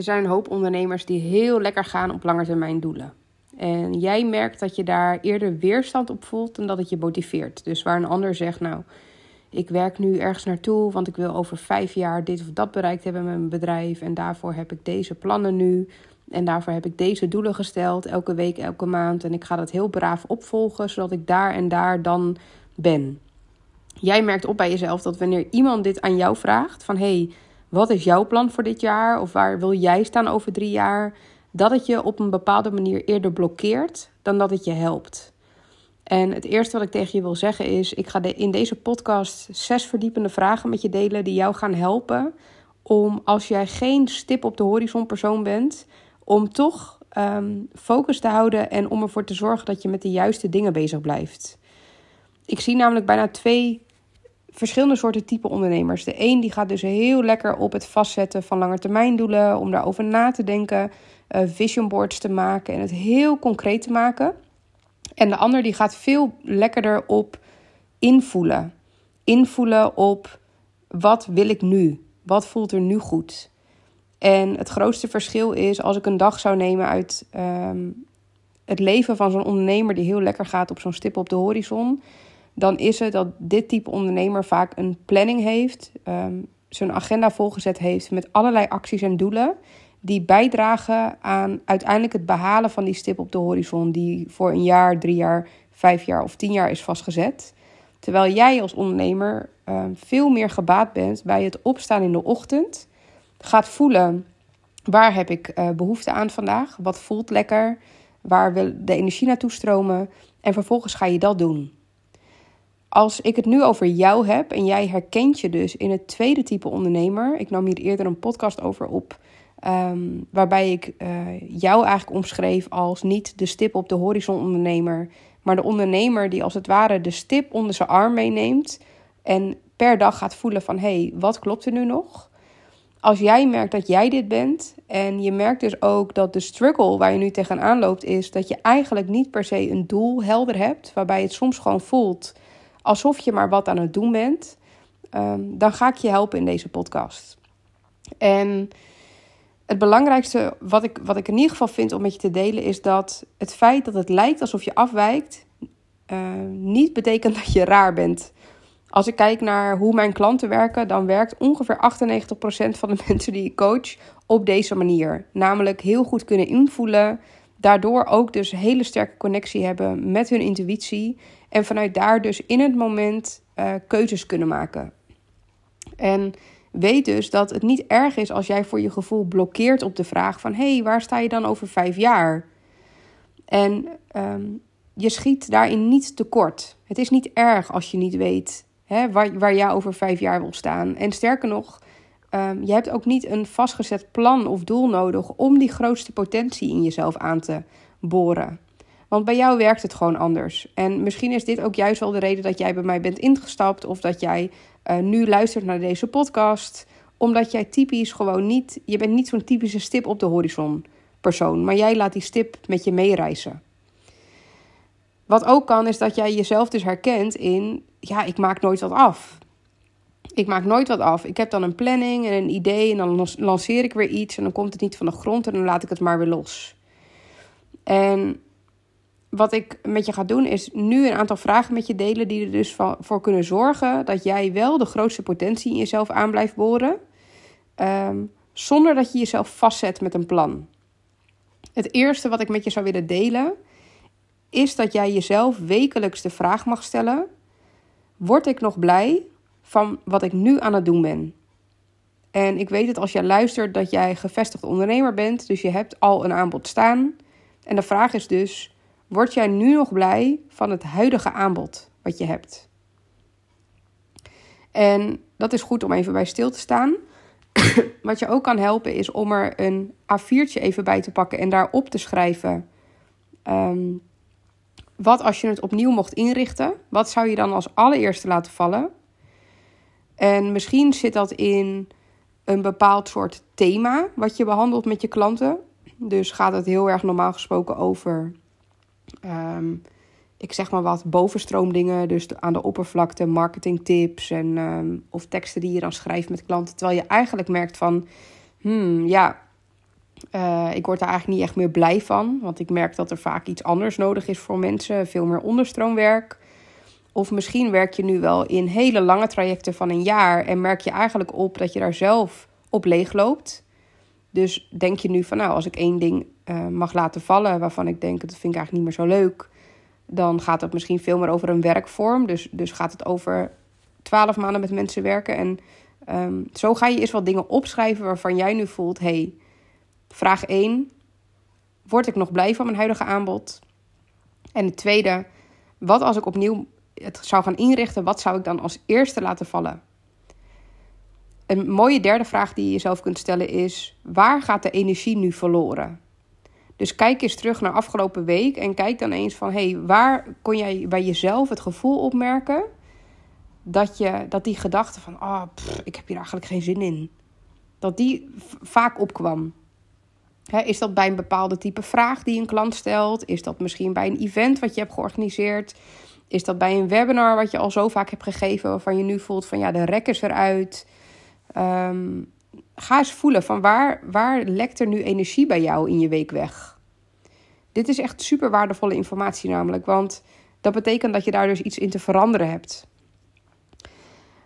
er zijn een hoop ondernemers die heel lekker gaan op lange termijn doelen. En jij merkt dat je daar eerder weerstand op voelt dan dat het je motiveert. Dus waar een ander zegt, nou, ik werk nu ergens naartoe, want ik wil over vijf jaar dit of dat bereikt hebben met mijn bedrijf. En daarvoor heb ik deze plannen nu. En daarvoor heb ik deze doelen gesteld, elke week, elke maand. En ik ga dat heel braaf opvolgen, zodat ik daar en daar dan ben. Jij merkt op bij jezelf dat wanneer iemand dit aan jou vraagt: van hey, wat is jouw plan voor dit jaar? Of waar wil jij staan over drie jaar? Dat het je op een bepaalde manier eerder blokkeert dan dat het je helpt. En het eerste wat ik tegen je wil zeggen is: ik ga in deze podcast zes verdiepende vragen met je delen die jou gaan helpen om als jij geen stip op de horizon persoon bent, om toch um, focus te houden en om ervoor te zorgen dat je met de juiste dingen bezig blijft. Ik zie namelijk bijna twee verschillende soorten type ondernemers. De een die gaat dus heel lekker op het vastzetten van langetermijndoelen, om daarover na te denken, uh, vision boards te maken en het heel concreet te maken. En de ander die gaat veel lekkerder op invoelen. Invoelen op wat wil ik nu? Wat voelt er nu goed? En het grootste verschil is als ik een dag zou nemen uit ehm, het leven van zo'n ondernemer die heel lekker gaat op zo'n stip op de horizon dan is het dat dit type ondernemer vaak een planning heeft, um, zijn agenda volgezet heeft met allerlei acties en doelen die bijdragen aan uiteindelijk het behalen van die stip op de horizon, die voor een jaar, drie jaar, vijf jaar of tien jaar is vastgezet. Terwijl jij als ondernemer um, veel meer gebaat bent bij het opstaan in de ochtend, gaat voelen waar heb ik uh, behoefte aan vandaag, wat voelt lekker, waar wil de energie naartoe stromen en vervolgens ga je dat doen. Als ik het nu over jou heb en jij herkent je dus in het tweede type ondernemer. Ik nam hier eerder een podcast over op. Ehm, waarbij ik uh, jou eigenlijk omschreef als niet de stip op de horizon ondernemer. Maar de ondernemer die als het ware de stip onder zijn arm meeneemt. En per dag gaat voelen van hé, hey, wat klopt er nu nog? Als jij merkt dat jij dit bent en je merkt dus ook dat de struggle waar je nu tegenaan loopt is dat je eigenlijk niet per se een doel helder hebt, waarbij het soms gewoon voelt alsof je maar wat aan het doen bent, ehm, dan ga ik je helpen in deze podcast. En het belangrijkste wat ik, wat ik in ieder geval vind om met je te delen is dat het feit dat het lijkt alsof je afwijkt, uh, niet betekent dat je raar bent. Als ik kijk naar hoe mijn klanten werken, dan werkt ongeveer 98% van de mensen die ik coach op deze manier. Namelijk heel goed kunnen invoelen, daardoor ook dus hele sterke connectie hebben met hun intuïtie en vanuit daar dus in het moment uh, keuzes kunnen maken. En weet dus dat het niet erg is als jij voor je gevoel blokkeert op de vraag van... hé, hey, waar sta je dan over vijf jaar? En um, je schiet daarin niet tekort. Het is niet erg als je niet weet hè, waar, waar jij over vijf jaar wil staan. En sterker nog, um, je hebt ook niet een vastgezet plan of doel nodig... om die grootste potentie in jezelf aan te boren. Want bij jou werkt het gewoon anders. En misschien is dit ook juist wel de reden dat jij bij mij bent ingestapt. Of dat jij uh, nu luistert naar deze podcast. Omdat jij typisch gewoon niet. Je bent niet zo'n typische stip op de horizon persoon. Maar jij laat die stip met je meereizen. Wat ook kan, is dat jij jezelf dus herkent in. Ja, ik maak nooit wat af. Ik maak nooit wat af. Ik heb dan een planning en een idee. En dan lanceer ik weer iets. En dan komt het niet van de grond. En dan laat ik het maar weer los. En wat ik met je ga doen is nu een aantal vragen met je delen die er dus voor kunnen zorgen dat jij wel de grootste potentie in jezelf aan blijft boren, ehm, zonder dat je jezelf vastzet met een plan. Het eerste wat ik met je zou willen delen is dat jij jezelf wekelijks de vraag mag stellen: word ik nog blij van wat ik nu aan het doen ben? En ik weet het als jij luistert dat jij gevestigd ondernemer bent, dus je hebt al een aanbod staan. En de vraag is dus Word jij nu nog blij van het huidige aanbod wat je hebt? En dat is goed om even bij stil te staan. wat je ook kan helpen is om er een A4'tje even bij te pakken en daarop te schrijven. Ehm, wat als je het opnieuw mocht inrichten? Wat zou je dan als allereerste laten vallen? En misschien zit dat in een bepaald soort thema wat je behandelt met je klanten. Dus gaat het heel erg normaal gesproken over Ehm, ik zeg maar wat, bovenstroomdingen. Dus aan de oppervlakte, marketingtips en, um, of teksten die je dan schrijft met klanten. Terwijl je eigenlijk merkt van, hmm, ja, Uh, ik word daar eigenlijk niet echt meer blij van, want ik merk dat er vaak iets anders nodig is voor mensen, veel meer onderstroomwerk. Of misschien werk je nu wel in hele lange trajecten van een jaar en merk je eigenlijk op dat je daar zelf op leeg loopt. Dus denk je nu van nou, als ik één ding uh, mag laten vallen waarvan ik denk dat vind ik eigenlijk niet meer zo leuk, dan gaat het misschien veel meer over een werkvorm. Dus, dus gaat het over twaalf maanden met mensen werken. En um, zo ga je eens wat dingen opschrijven waarvan jij nu voelt: hey, vraag 1, word ik nog blij van mijn huidige aanbod? En de tweede, wat als ik opnieuw het zou gaan inrichten, wat zou ik dan als eerste laten vallen? Een mooie derde vraag die je jezelf kunt stellen is: waar gaat de energie nu verloren? Dus kijk eens terug naar afgelopen week en kijk dan eens van: hé, hey, waar kon jij bij jezelf het gevoel opmerken dat, je, dat die gedachte van: oh, ik heb hier eigenlijk geen zin in, dat die vaak opkwam? is dat bij een bepaalde type vraag die een klant stelt? Is dat misschien bij een event wat je hebt georganiseerd? Is dat bij een webinar wat je al zo vaak hebt gegeven, waarvan je nu voelt van ja, de rek is eruit? Um, ga eens voelen van waar, waar lekt er nu energie bij jou in je week weg? Dit is echt super waardevolle informatie namelijk, want dat betekent dat je daar dus iets in te veranderen hebt.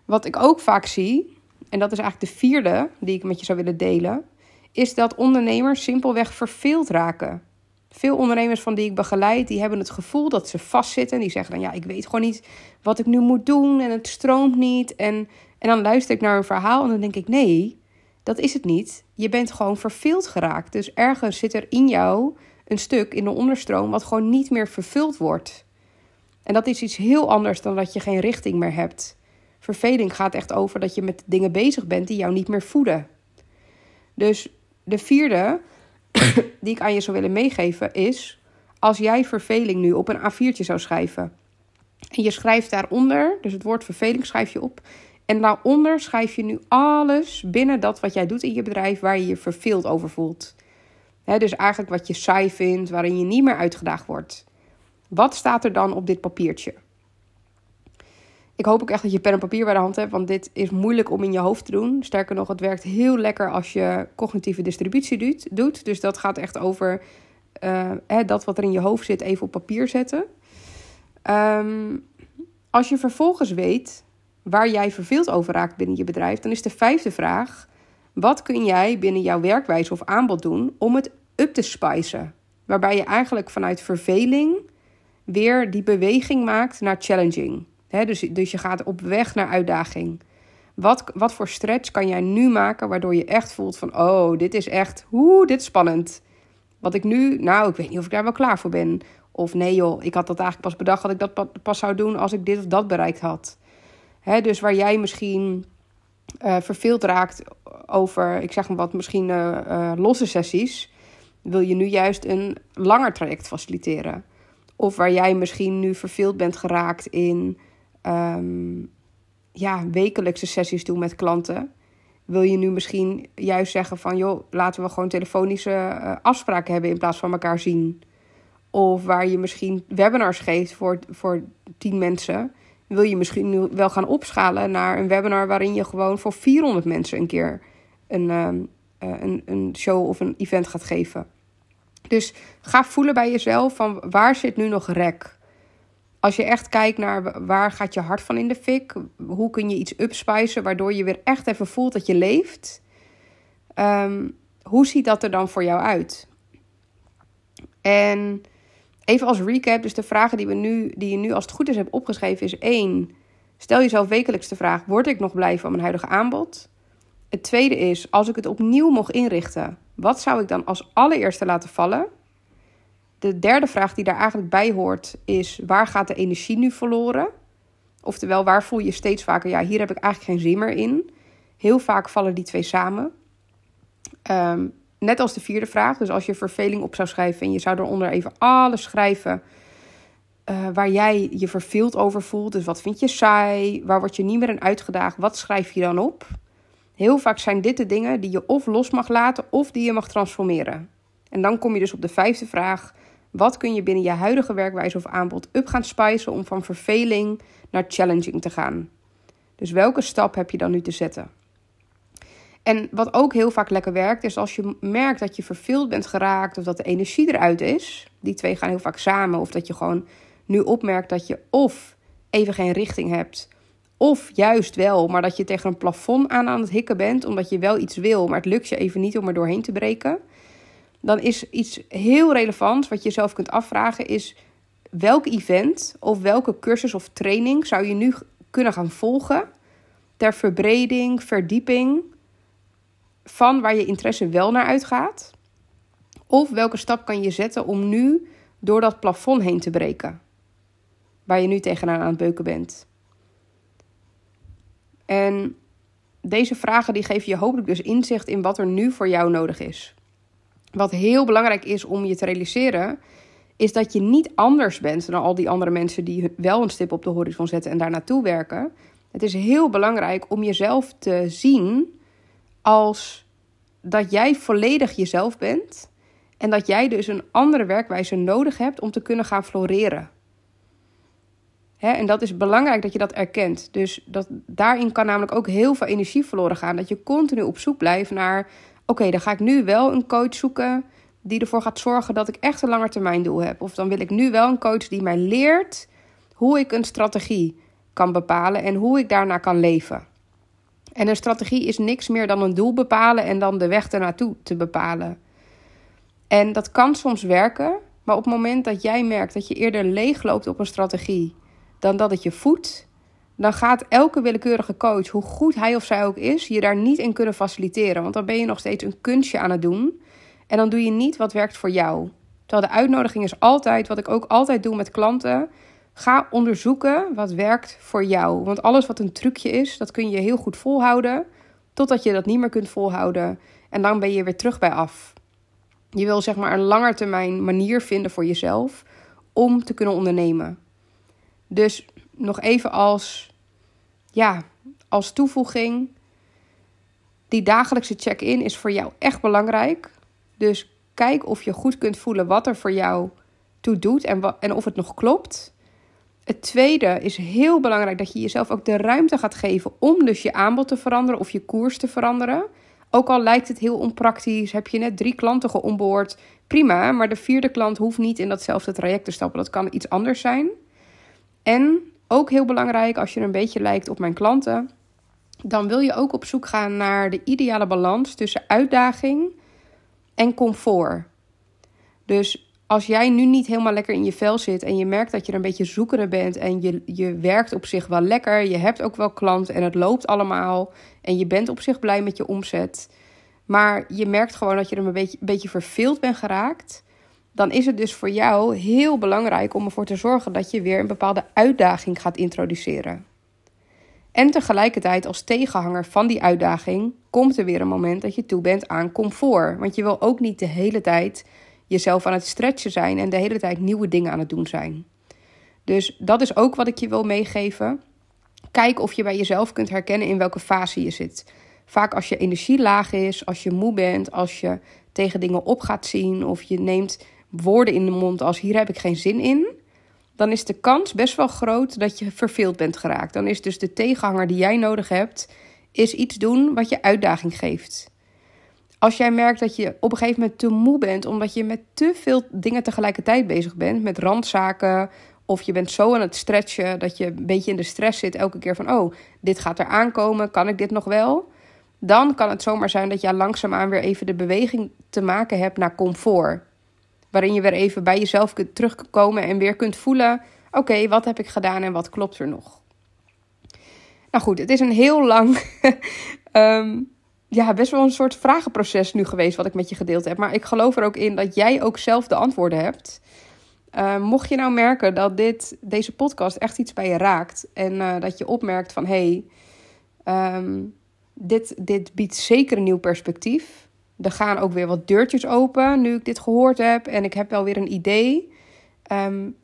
Wat ik ook vaak zie, en dat is eigenlijk de vierde die ik met je zou willen delen, is dat ondernemers simpelweg verveeld raken. Veel ondernemers van die ik begeleid, die hebben het gevoel dat ze vastzitten. Die zeggen dan, ja, ik weet gewoon niet wat ik nu moet doen en het stroomt niet. En, en dan luister ik naar een verhaal en dan denk ik, nee, dat is het niet. Je bent gewoon verveeld geraakt. Dus ergens zit er in jou een stuk in de onderstroom wat gewoon niet meer vervuld wordt. En dat is iets heel anders dan dat je geen richting meer hebt. Verveling gaat echt over dat je met dingen bezig bent die jou niet meer voeden. Dus de vierde die ik aan je zou willen meegeven is: als jij verveling nu op een A4'tje zou schrijven. En je schrijft daaronder, dus het woord verveling schrijf je op. En daaronder schrijf je nu alles binnen dat wat jij doet in je bedrijf waar je je verveeld over voelt. dus eigenlijk wat je saai vindt, waarin je niet meer uitgedaagd wordt. Wat staat er dan op dit papiertje? Ik hoop ook echt dat je pen en papier bij de hand hebt, want dit is moeilijk om in je hoofd te doen. Sterker nog, het werkt heel lekker als je cognitieve distributie doet. Dus dat gaat echt over hè, dat wat er in je hoofd zit even op papier zetten. Um, als je vervolgens weet waar jij verveeld over raakt binnen je bedrijf, dan is de vijfde vraag: wat kun jij binnen jouw werkwijze of aanbod doen om het up te spicen? Waarbij je eigenlijk vanuit verveling weer die beweging maakt naar challenging dus, dus je gaat op weg naar uitdaging. Wat, wat voor stretch kan jij nu maken waardoor je echt voelt van... oh, dit is echt, hoe, dit is spannend. Wat ik nu, nou, ik weet niet of ik daar wel klaar voor ben. Of nee joh, ik had dat eigenlijk pas bedacht dat ik dat pas zou doen als ik dit of dat bereikt had. Dus waar jij misschien uh, verveeld raakt over, ik zeg maar wat, misschien uh, losse sessies... wil je nu juist een langer traject faciliteren. Of waar jij misschien nu verveeld bent geraakt in um, ja, wekelijkse sessies doen met klanten. Wil je nu misschien juist zeggen van joh, laten we gewoon telefonische afspraken hebben in plaats van elkaar zien. Of waar je misschien webinars geeft voor, voor tien mensen. Wil je misschien nu wel gaan opschalen naar een webinar waarin je gewoon voor 400 mensen een keer een, uh, een, een show of een event gaat geven. Dus ga voelen bij jezelf van waar zit nu nog rek? als je echt kijkt naar waar gaat je hart van in de fik, hoe kun je iets upspicen waardoor je weer echt even voelt dat je leeft. Ehm, hoe ziet dat er dan voor jou uit? En even als recap, dus de vragen die, we nu, die je nu als het goed is hebt opgeschreven is één. Stel jezelf wekelijks de vraag, word ik nog blij van mijn huidige aanbod? Het tweede is, als ik het opnieuw mocht inrichten, wat zou ik dan als allereerste laten vallen? De derde vraag die daar eigenlijk bij hoort is: waar gaat de energie nu verloren? Oftewel, waar voel je steeds vaker, ja, hier heb ik eigenlijk geen zin meer in. Heel vaak vallen die twee samen. Ehm, net als de vierde vraag, dus als je verveling op zou schrijven en je zou eronder even alles schrijven uh, waar jij je verveeld over voelt. Dus wat vind je saai? Waar word je niet meer in uitgedaagd? Wat schrijf je dan op? Heel vaak zijn dit de dingen die je of los mag laten of die je mag transformeren. En dan kom je dus op de vijfde vraag: wat kun je binnen je huidige werkwijze of aanbod up gaan spicen om van verveling naar challenging te gaan? Dus welke stap heb je dan nu te zetten? En wat ook heel vaak lekker werkt, is als je merkt dat je verveeld bent geraakt of dat de energie eruit is. Die twee gaan heel vaak samen. Of dat je gewoon nu opmerkt dat je of even geen richting hebt, of juist wel, maar dat je tegen een plafond aan aan het hikken bent, omdat je wel iets wil, maar het lukt je even niet om er doorheen te breken. Dan is iets heel relevant wat je zelf kunt afvragen is welk event of welke cursus of training zou je nu kunnen gaan volgen ter verbreding, verdieping van waar je interesse wel naar uitgaat? Of welke stap kan je zetten om nu door dat plafond heen te breken? Waar je nu tegenaan aan het beuken bent. En deze vragen die geven je hopelijk dus inzicht in wat er nu voor jou nodig is. Wat heel belangrijk is om je te realiseren, is dat je niet anders bent dan al die andere mensen die wel een stip op de horizon zetten en daar naartoe werken. Het is heel belangrijk om jezelf te zien als dat jij volledig jezelf bent en dat jij dus een andere werkwijze nodig hebt om te kunnen gaan floreren. Hè, en dat is belangrijk dat je dat erkent. Dus dat, daarin kan namelijk ook heel veel energie verloren gaan. Dat je continu op zoek blijft naar: oké, dan ga ik nu wel een coach zoeken die ervoor gaat zorgen dat ik echt een langetermijndoel heb. Of dan wil ik nu wel een coach die mij leert hoe ik een strategie kan bepalen en hoe ik daarna kan leven. En een strategie is niks meer dan een doel bepalen en dan de weg ernaartoe te bepalen. En dat kan soms werken, maar op het moment dat jij merkt dat je eerder leegloopt op een strategie dan dat het je voedt, dan gaat elke willekeurige coach, hoe goed hij of zij ook is, je daar niet in kunnen faciliteren. Want dan ben je nog steeds een kunstje aan het doen. En dan doe je niet wat werkt voor jou. Terwijl de uitnodiging is altijd, wat ik ook altijd doe met klanten. Ga onderzoeken wat werkt voor jou. Want alles wat een trucje is, dat kun je heel goed volhouden. Totdat je dat niet meer kunt volhouden. En dan ben je weer terug bij af. Je wil zeg maar een langetermijn manier vinden voor jezelf om te kunnen ondernemen. Dus nog even als, ja, als toevoeging. Die dagelijkse check-in is voor jou echt belangrijk. Dus kijk of je goed kunt voelen wat er voor jou toe doet en, en of het nog klopt. Het tweede is heel belangrijk dat je jezelf ook de ruimte gaat geven om dus je aanbod te veranderen of je koers te veranderen. Ook al lijkt het heel onpraktisch, heb je net drie klanten geonboord, prima, maar de vierde klant hoeft niet in datzelfde traject te stappen. Dat kan iets anders zijn. En ook heel belangrijk, als je een beetje lijkt op mijn klanten, dan wil je ook op zoek gaan naar de ideale balans tussen uitdaging en comfort. Dus als jij nu niet helemaal lekker in je vel zit en je merkt dat je er een beetje zoekende bent en je, je werkt op zich wel lekker, je hebt ook wel klanten en het loopt allemaal en je bent op zich blij met je omzet, maar je merkt gewoon dat je er een beetje, een beetje verveeld bent geraakt, dan is het dus voor jou heel belangrijk om ervoor te zorgen dat je weer een bepaalde uitdaging gaat introduceren. En tegelijkertijd als tegenhanger van die uitdaging komt er weer een moment dat je toe bent aan comfort. Want je wil ook niet de hele tijd jezelf aan het stretchen zijn en de hele tijd nieuwe dingen aan het doen zijn. Dus dat is ook wat ik je wil meegeven. Kijk of je bij jezelf kunt herkennen in welke fase je zit. Vaak als je energie laag is, als je moe bent, als je tegen dingen op gaat zien of je neemt woorden in de mond als hier heb ik geen zin in, dan is de kans best wel groot dat je verveeld bent geraakt. Dan is dus de tegenhanger die jij nodig hebt, is iets doen wat je uitdaging geeft. Als jij merkt dat je op een gegeven moment te moe bent omdat je met te veel dingen tegelijkertijd bezig bent, met randzaken, of je bent zo aan het stretchen dat je een beetje in de stress zit elke keer van, oh, dit gaat er aankomen, kan ik dit nog wel? Dan kan het zomaar zijn dat je langzaamaan weer even de beweging te maken hebt naar comfort. Waarin je weer even bij jezelf kunt terugkomen en weer kunt voelen: oké, wat heb ik gedaan en wat klopt er nog? Nou goed, het is een heel lang, ehm, ja, best wel een soort vragenproces nu geweest wat ik met je gedeeld heb. Maar ik geloof er ook in dat jij ook zelf de antwoorden hebt. Uh, mocht je nou merken dat dit, deze podcast echt iets bij je raakt en uh, dat je opmerkt van hé, hey, um, dit, dit biedt zeker een nieuw perspectief. Er gaan ook weer wat deurtjes open nu ik dit gehoord heb en ik heb wel weer een idee. Um,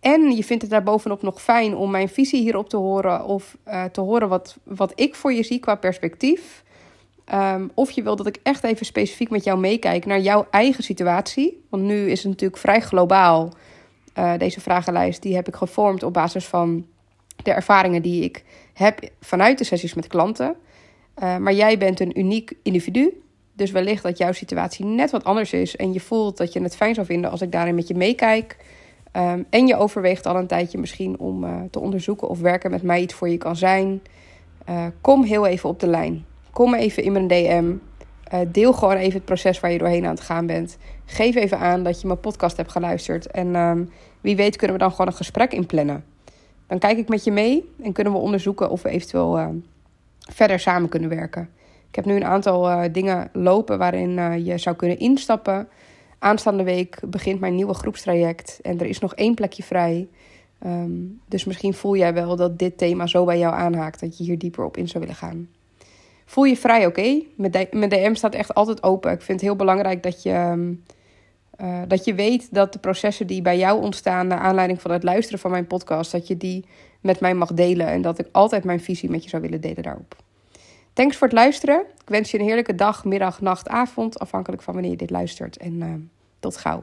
en je vindt het daarbovenop nog fijn om mijn visie hierop te horen of uh, te horen wat, wat ik voor je zie qua perspectief. Um, of je wil dat ik echt even specifiek met jou meekijk naar jouw eigen situatie. Want nu is het natuurlijk vrij globaal. Uh, deze vragenlijst die heb ik gevormd op basis van de ervaringen die ik heb vanuit de sessies met klanten. Uh, maar jij bent een uniek individu. Dus wellicht dat jouw situatie net wat anders is. En je voelt dat je het fijn zou vinden als ik daarin met je meekijk. Um, en je overweegt al een tijdje misschien om uh, te onderzoeken of werken met mij iets voor je kan zijn. Kom heel even op de lijn. Kom even in mijn DM. Uh, deel gewoon even het proces waar je doorheen aan het gaan bent. Geef even aan dat je mijn podcast hebt geluisterd. En um, wie weet kunnen we dan gewoon een gesprek inplannen. Dan kijk ik met je mee en kunnen we onderzoeken of we eventueel uh, verder samen kunnen werken. Ik heb nu een aantal uh, dingen lopen waarin uh, je zou kunnen instappen. Aanstaande week begint mijn nieuwe groepstraject en er is nog één plekje vrij. Um, dus misschien voel jij wel dat dit thema zo bij jou aanhaakt dat je hier dieper op in zou willen gaan. Voel je vrij oké? Okay? Mijn DM staat echt altijd open. Ik vind het heel belangrijk dat je, um, uh, dat je weet dat de processen die bij jou ontstaan naar aanleiding van het luisteren van mijn podcast, dat je die met mij mag delen en dat ik altijd mijn visie met je zou willen delen daarop. Thanks voor het luisteren. Ik wens je een heerlijke dag, middag, nacht, avond, afhankelijk van wanneer je dit luistert. En uh, tot gauw.